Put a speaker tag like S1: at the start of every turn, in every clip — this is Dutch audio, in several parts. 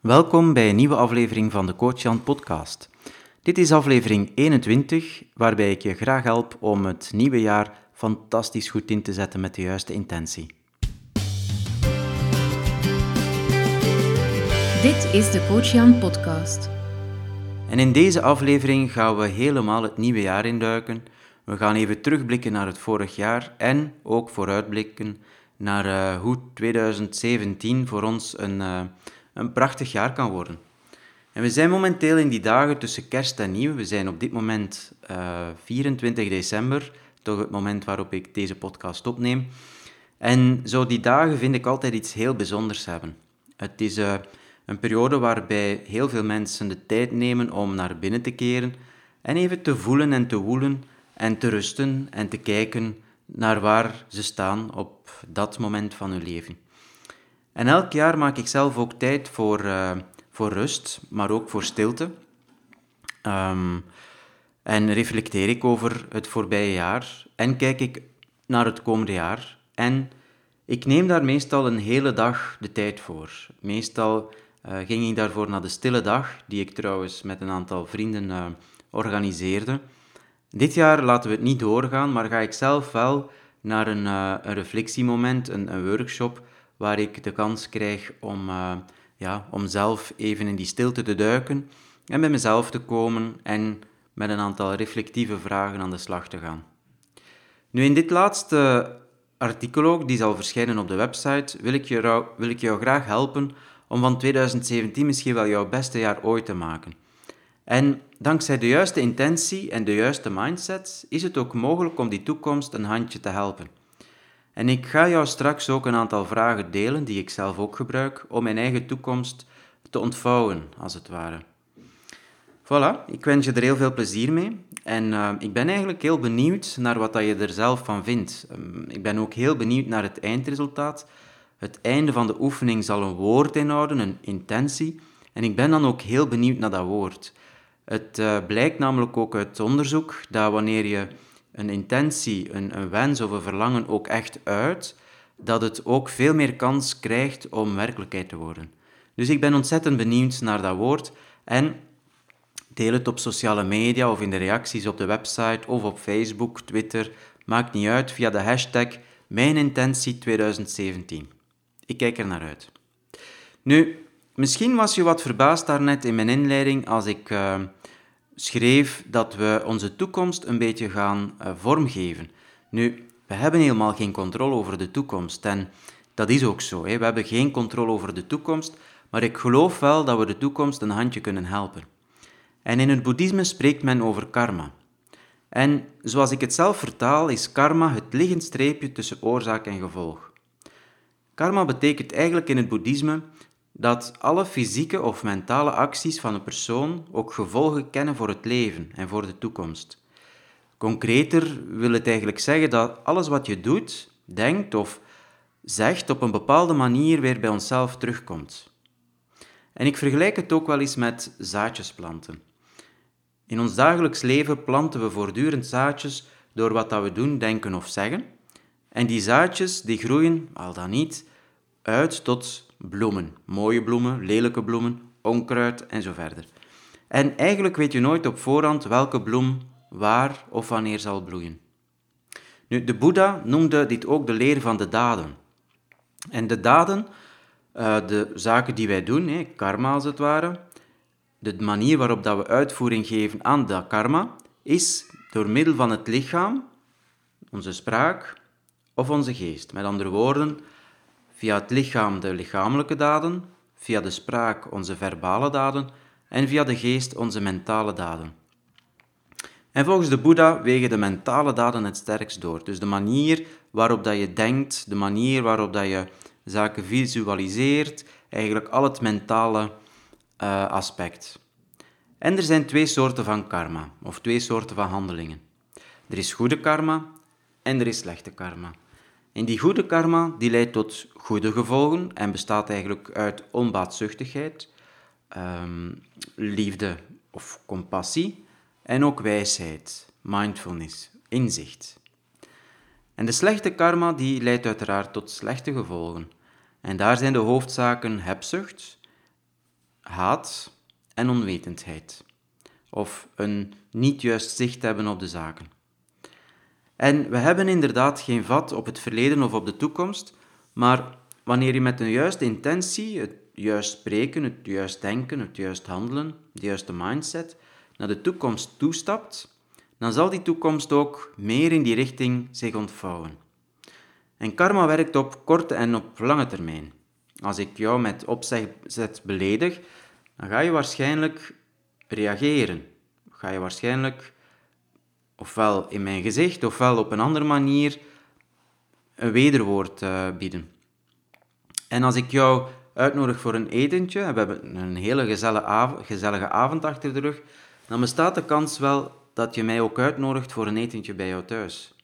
S1: Welkom bij een nieuwe aflevering van de Coach Jan podcast. Dit is aflevering 21, waarbij ik je graag help om het nieuwe jaar fantastisch goed in te zetten met de juiste intentie.
S2: Dit is de Coach Jan podcast.
S1: En in deze aflevering gaan we helemaal het nieuwe jaar induiken. We gaan even terugblikken naar het vorig jaar en ook vooruitblikken naar uh, hoe 2017 voor ons een, uh, een prachtig jaar kan worden. En we zijn momenteel in die dagen tussen kerst en nieuw. We zijn op dit moment uh, 24 december, toch het moment waarop ik deze podcast opneem. En zo die dagen vind ik altijd iets heel bijzonders hebben. Het is een periode waarbij heel veel mensen de tijd nemen om naar binnen te keren en even te voelen en te woelen en te rusten en te kijken naar waar ze staan op dat moment van hun leven. En elk jaar maak ik zelf ook tijd voor, uh, voor rust, maar ook voor stilte. Um, en reflecteer ik over het voorbije jaar en kijk ik naar het komende jaar. En ik neem daar meestal een hele dag de tijd voor. Meestal uh, ging ik daarvoor naar de stille dag, die ik trouwens met een aantal vrienden uh, organiseerde. Dit jaar laten we het niet doorgaan, maar ga ik zelf wel naar een, een reflectiemoment, een, een, workshop, waar ik de kans krijg om, ja, om zelf even in die stilte te duiken en bij mezelf te komen en met een aantal reflectieve vragen aan de slag te gaan. Nu, in dit laatste artikel ook, die zal verschijnen op de website, wil ik, je, wil ik jou graag helpen om van 2017 misschien wel jouw beste jaar ooit te maken. En dankzij de juiste intentie en de juiste mindset is het ook mogelijk om die toekomst een handje te helpen. En ik ga jou straks ook een aantal vragen delen die ik zelf ook gebruik om mijn eigen toekomst te ontvouwen, als het ware. Voilà, ik wens je er heel veel plezier mee. En uh, ik ben eigenlijk heel benieuwd naar wat dat je er zelf van vindt. Um, ik ben ook heel benieuwd naar het eindresultaat. Het einde van de oefening zal een woord inhouden, een intentie. En ik ben dan ook heel benieuwd naar dat woord. Het uh, blijkt namelijk ook uit onderzoek dat wanneer je een intentie, een, een wens of een verlangen ook echt uit, dat het ook veel meer kans krijgt om werkelijkheid te worden. Dus ik ben ontzettend benieuwd naar dat woord en deel het op sociale media of in de reacties op de website of op Facebook, Twitter, maakt niet uit, via de hashtag Mijn Intentie 2017. Ik kijk er naar uit. Nu, misschien was je wat verbaasd daarnet in mijn inleiding als ik uh, schreef dat we onze toekomst een beetje gaan uh, vormgeven. Nu, we hebben helemaal geen controle over de toekomst en dat is ook zo. Hè? We hebben geen controle over de toekomst, maar ik geloof wel dat we de toekomst een handje kunnen helpen. En in het boeddhisme spreekt men over karma. En zoals ik het zelf vertaal, is karma het liggend streepje tussen oorzaak en gevolg. Karma betekent eigenlijk in het boeddhisme dat alle fysieke of mentale acties van een persoon ook gevolgen kennen voor het leven en voor de toekomst. Concreter wil het eigenlijk zeggen dat alles wat je doet, denkt of zegt op een bepaalde manier weer bij onszelf terugkomt. En ik vergelijk het ook wel eens met zaadjes planten. In ons dagelijks leven planten we voortdurend zaadjes door wat dat we doen, denken of zeggen. En die zaadjes die groeien, al dan niet, uit tot bloemen. Mooie bloemen, lelijke bloemen, onkruid en zo verder. En eigenlijk weet je nooit op voorhand welke bloem waar of wanneer zal bloeien. Nu, de Boeddha noemde dit ook de leer van de daden. En de daden, uh, de zaken die wij doen, karma als het ware, de manier waarop dat we uitvoering geven aan dat karma, is door middel van het lichaam, onze spraak of onze geest. Met andere woorden, via het lichaam de lichamelijke daden, via de spraak onze verbale daden en via de geest onze mentale daden. En volgens de Boeddha wegen de mentale daden het sterkst door. Dus de manier waarop dat je denkt, de manier waarop dat je zaken visualiseert, eigenlijk al het mentale uh, aspect. En er zijn twee soorten van karma, of twee soorten van handelingen. Er is goede karma en er is slechte karma. En die goede karma die leidt tot goede gevolgen en bestaat eigenlijk uit onbaatzuchtigheid, um, liefde of compassie en ook wijsheid, mindfulness, inzicht. En de slechte karma die leidt uiteraard tot slechte gevolgen. En daar zijn de hoofdzaken hebzucht, haat en onwetendheid. Of een niet juist zicht hebben op de zaken. En we hebben inderdaad geen vat op het verleden of op de toekomst, maar wanneer je met een juiste intentie, het juist spreken, het juist denken, het juist handelen, de juiste mindset, naar de toekomst toestapt, dan zal die toekomst ook meer in die richting zich ontvouwen. En karma werkt op korte en op lange termijn. Als ik jou met opzet beledig, dan ga je waarschijnlijk reageren. Ga je waarschijnlijk ofwel in mijn gezicht ofwel op een andere manier een wederwoord uh, bieden. En als ik jou uitnodig voor een etentje, en we hebben een hele gezellige avond, gezellige avond achter de rug, dan bestaat de kans wel dat je mij ook uitnodigt voor een etentje bij jou thuis.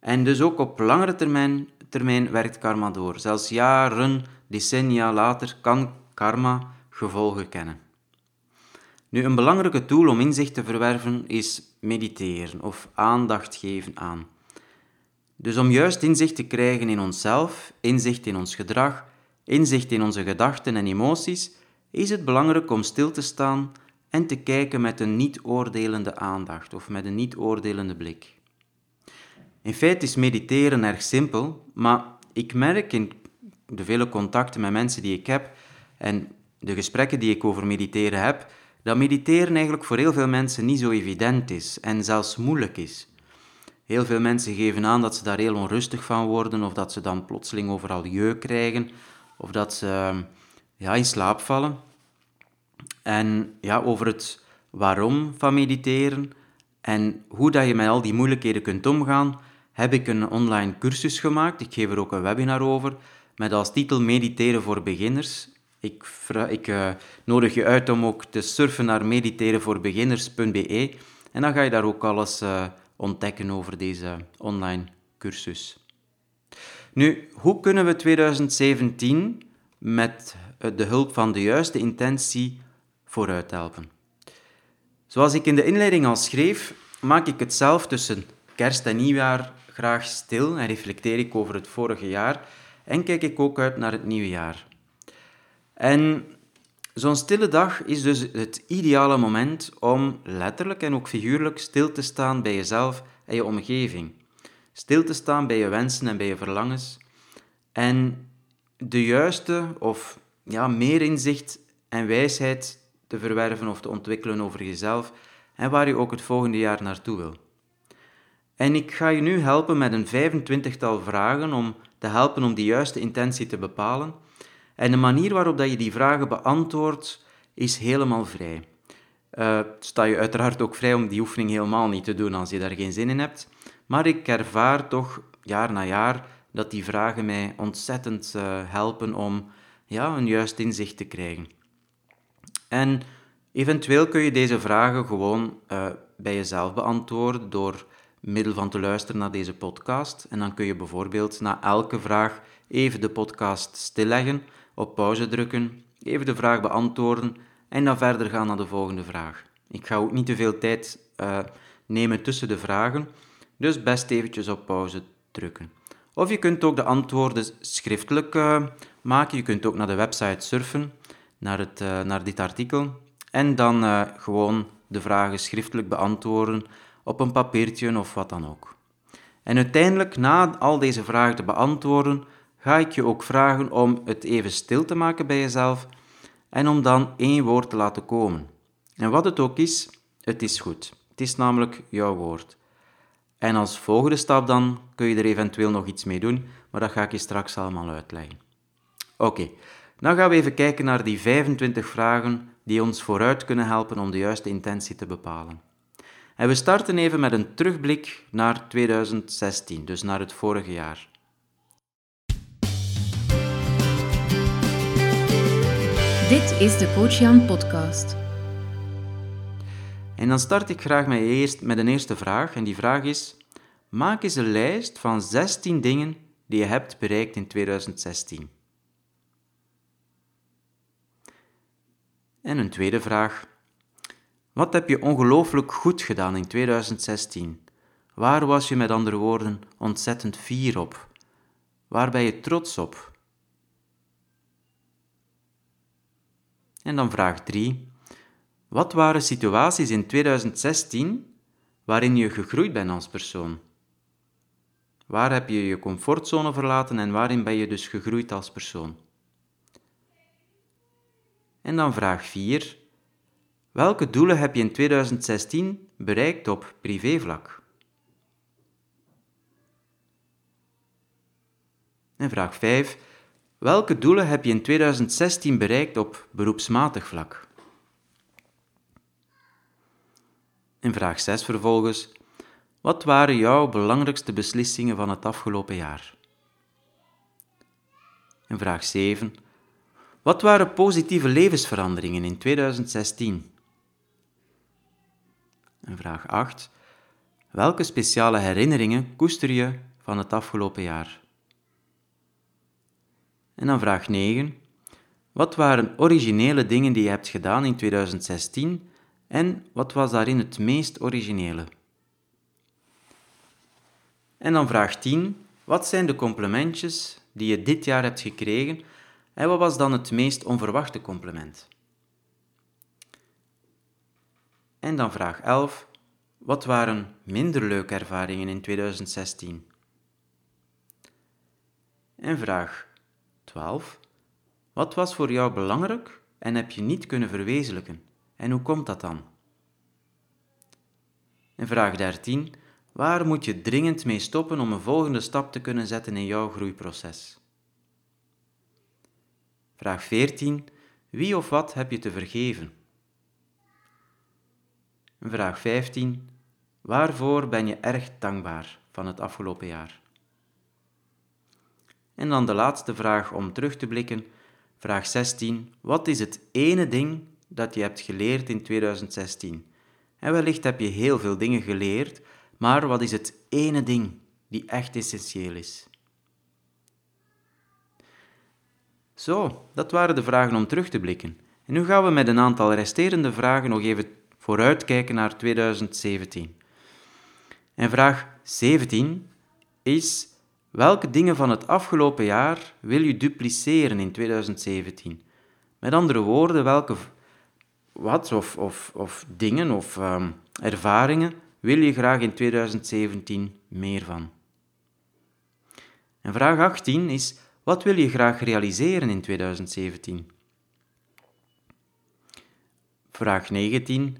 S1: En dus ook op langere termijn, termijn werkt karma door. Zelfs jaren, decennia later kan karma gevolgen kennen. Nu, een belangrijke tool om inzicht te verwerven is mediteren of aandacht geven aan. Dus om juist inzicht te krijgen in onszelf, inzicht in ons gedrag, inzicht in onze gedachten en emoties, is het belangrijk om stil te staan en te kijken met een niet-oordelende aandacht of met een niet-oordelende blik. In feite is mediteren erg simpel, maar ik merk in de vele contacten met mensen die ik heb en de gesprekken die ik over mediteren heb, dat mediteren eigenlijk voor heel veel mensen niet zo evident is en zelfs moeilijk is. Heel veel mensen geven aan dat ze daar heel onrustig van worden, of dat ze dan plotseling overal jeuk krijgen, of dat ze ja, in slaap vallen. En ja, over het waarom van mediteren en hoe dat je met al die moeilijkheden kunt omgaan, heb ik een online cursus gemaakt. Ik geef er ook een webinar over, met als titel Mediteren voor beginners. Ik, uh, nodig je uit om ook te surfen naar mediterenvoorbeginners.be en dan ga je daar ook alles uh, ontdekken over deze online cursus. Nu, hoe kunnen we 2017 met de hulp van de juiste intentie vooruit helpen? Zoals ik in de inleiding al schreef, maak ik het zelf tussen kerst en nieuwjaar graag stil en reflecteer ik over het vorige jaar en kijk ik ook uit naar het nieuwe jaar. En zo'n stille dag is dus het ideale moment om letterlijk en ook figuurlijk stil te staan bij jezelf en je omgeving. Stil te staan bij je wensen en bij je verlangens. En de juiste of ja, meer inzicht en wijsheid te verwerven of te ontwikkelen over jezelf en waar je ook het volgende jaar naartoe wil. En ik ga je nu helpen met een 25-tal vragen om te helpen om die juiste intentie te bepalen en de manier waarop dat je die vragen beantwoordt, is helemaal vrij. Uh, sta je uiteraard ook vrij om die oefening helemaal niet te doen als je daar geen zin in hebt. Maar ik ervaar toch jaar na jaar dat die vragen mij ontzettend uh, helpen om ja, een juist inzicht te krijgen. En eventueel kun je deze vragen gewoon uh, bij jezelf beantwoorden door middel van te luisteren naar deze podcast. En dan kun je bijvoorbeeld na elke vraag even de podcast stilleggen op pauze drukken, even de vraag beantwoorden en dan verder gaan naar de volgende vraag. Ik ga ook niet te veel tijd uh, nemen tussen de vragen, dus best eventjes op pauze drukken. Of je kunt ook de antwoorden schriftelijk uh, maken. Je kunt ook naar de website surfen, naar, het, uh, naar dit artikel, en dan gewoon de vragen schriftelijk beantwoorden op een papiertje of wat dan ook. En uiteindelijk, na al deze vragen te beantwoorden, ga ik je ook vragen om het even stil te maken bij jezelf en om dan één woord te laten komen. En wat het ook is, het is goed. Het is namelijk jouw woord. En als volgende stap dan kun je er eventueel nog iets mee doen, maar dat ga ik je straks allemaal uitleggen. Oké, dan gaan we even kijken naar die 25 vragen die ons vooruit kunnen helpen om de juiste intentie te bepalen. En we starten even met een terugblik naar 2016, dus naar het vorige jaar.
S2: Dit is de Coach podcast.
S1: En dan start ik graag met, eerst, met een eerste vraag. En die vraag is: maak eens een lijst van 16 dingen die je hebt bereikt in 2016. En een tweede vraag: wat heb je ongelooflijk goed gedaan in 2016? Waar was je met andere woorden ontzettend fier op? Waar ben je trots op? En dan vraag 3. Wat waren situaties in 2016 waarin je gegroeid bent als persoon? Waar heb je je comfortzone verlaten en waarin ben je dus gegroeid als persoon? En dan vraag 4. Welke doelen heb je in 2016 bereikt op privévlak? En vraag 5. Welke doelen heb je in 2016 bereikt op beroepsmatig vlak? En vraag 6 vervolgens. Wat waren jouw belangrijkste beslissingen van het afgelopen jaar? En vraag 7. Wat waren positieve levensveranderingen in 2016? En vraag 8. Welke speciale herinneringen koester je van het afgelopen jaar? En dan vraag 9. Wat waren originele dingen die je hebt gedaan in 2016 en wat was daarin het meest originele? En dan vraag 10. Wat zijn de complimentjes die je dit jaar hebt gekregen en wat was dan het meest onverwachte compliment? En dan vraag 11. Wat waren minder leuke ervaringen in 2016? En vraag 12. Wat was voor jou belangrijk en heb je niet kunnen verwezenlijken? En hoe komt dat dan? En vraag 13. Waar moet je dringend mee stoppen om een volgende stap te kunnen zetten in jouw groeiproces? Vraag 14. Wie of wat heb je te vergeven? Vraag 15. Waarvoor ben je erg dankbaar van het afgelopen jaar? En dan de laatste vraag om terug te blikken. Vraag 16. Wat is het ene ding dat je hebt geleerd in 2016? En wellicht heb je heel veel dingen geleerd, maar wat is het ene ding die echt essentieel is? Zo, dat waren de vragen om terug te blikken. En nu gaan we met een aantal resterende vragen nog even vooruitkijken naar 2017. En vraag 17 is: welke dingen van het afgelopen jaar wil je dupliceren in 2017? Met andere woorden, welke wat of, of, of dingen of um, ervaringen wil je graag in 2017 meer van? En vraag 18 is: wat wil je graag realiseren in 2017? Vraag 19.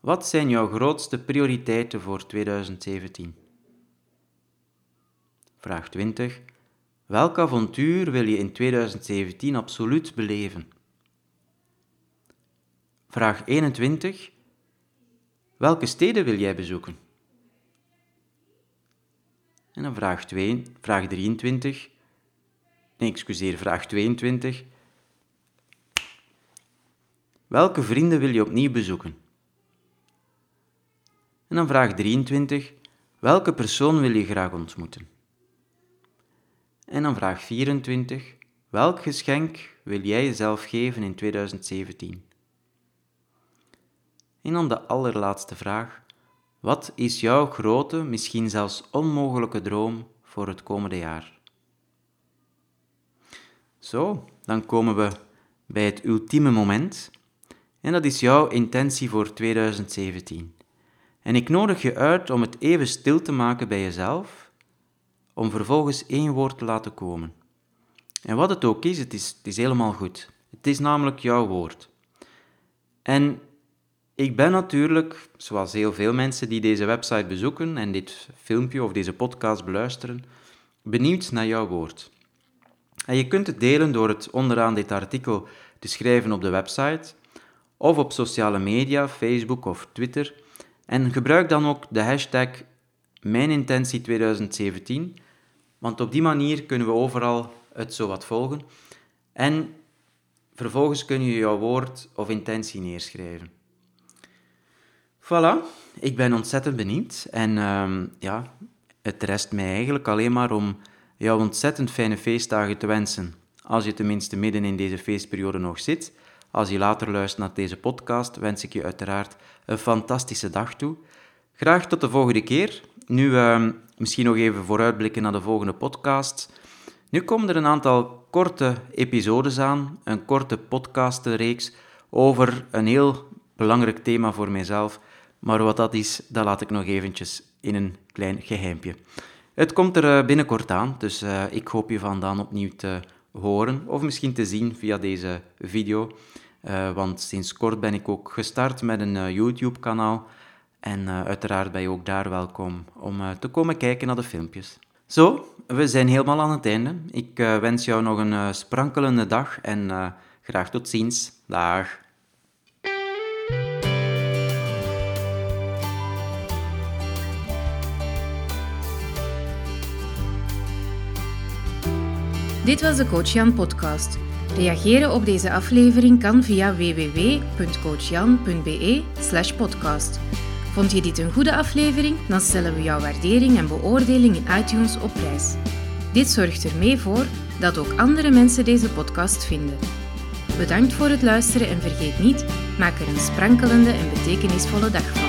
S1: Wat zijn jouw grootste prioriteiten voor 2017? Vraag 20. Welk avontuur wil je in 2017 absoluut beleven? Vraag 21. Welke steden wil jij bezoeken? En dan vraag, 2, vraag 23. Nee, excuseer, vraag 22. Welke vrienden wil je opnieuw bezoeken? En dan vraag 23. Welke persoon wil je graag ontmoeten? En dan vraag 24. Welk geschenk wil jij jezelf geven in 2017? En dan de allerlaatste vraag. Wat is jouw grote, misschien zelfs onmogelijke droom voor het komende jaar? Zo, dan komen we bij het ultieme moment. En dat is jouw intentie voor 2017. En ik nodig je uit om het even stil te maken bij jezelf, om vervolgens één woord te laten komen. En wat het ook is, het is, het is helemaal goed. Het is namelijk jouw woord. En ik ben natuurlijk, zoals heel veel mensen die deze website bezoeken en dit filmpje of deze podcast beluisteren, benieuwd naar jouw woord. En je kunt het delen door het onderaan dit artikel te schrijven op de website of op sociale media, Facebook of Twitter. En gebruik dan ook de hashtag Mijnintentie 2017, want op die manier kunnen we overal het zo wat volgen. En vervolgens kun je jouw woord of intentie neerschrijven. Voilà, ik ben ontzettend benieuwd. En um, ja, het rest mij eigenlijk alleen maar om jou ontzettend fijne feestdagen te wensen. Als je tenminste midden in deze feestperiode nog zit. Als je later luistert naar deze podcast, wens ik je uiteraard een fantastische dag toe. Graag tot de volgende keer. Nu uh, misschien nog even vooruitblikken naar de volgende podcast. Nu komen er een aantal korte episodes aan, een korte podcastreeks over een heel belangrijk thema voor mijzelf. Maar wat dat is, dat laat ik nog eventjes in een klein geheimpje. Het komt er eh, binnenkort aan, dus uh, ik hoop je vandaan opnieuw te horen of misschien te zien via deze video. Uh, want sinds kort ben ik ook gestart met een YouTube-kanaal. En uiteraard ben je ook daar welkom om te komen kijken naar de filmpjes. Zo, we zijn helemaal aan het einde. Ik wens jou nog een sprankelende dag en graag tot ziens. Dag.
S2: Dit was de Coach Jan podcast. Reageren op deze aflevering kan via www.coachjan.be/podcast. Vond je dit een goede aflevering? Dan stellen we jouw waardering en beoordeling in iTunes op prijs. Dit zorgt er mee voor dat ook andere mensen deze podcast vinden. Bedankt voor het luisteren en vergeet niet, maak er een sprankelende en betekenisvolle dag van.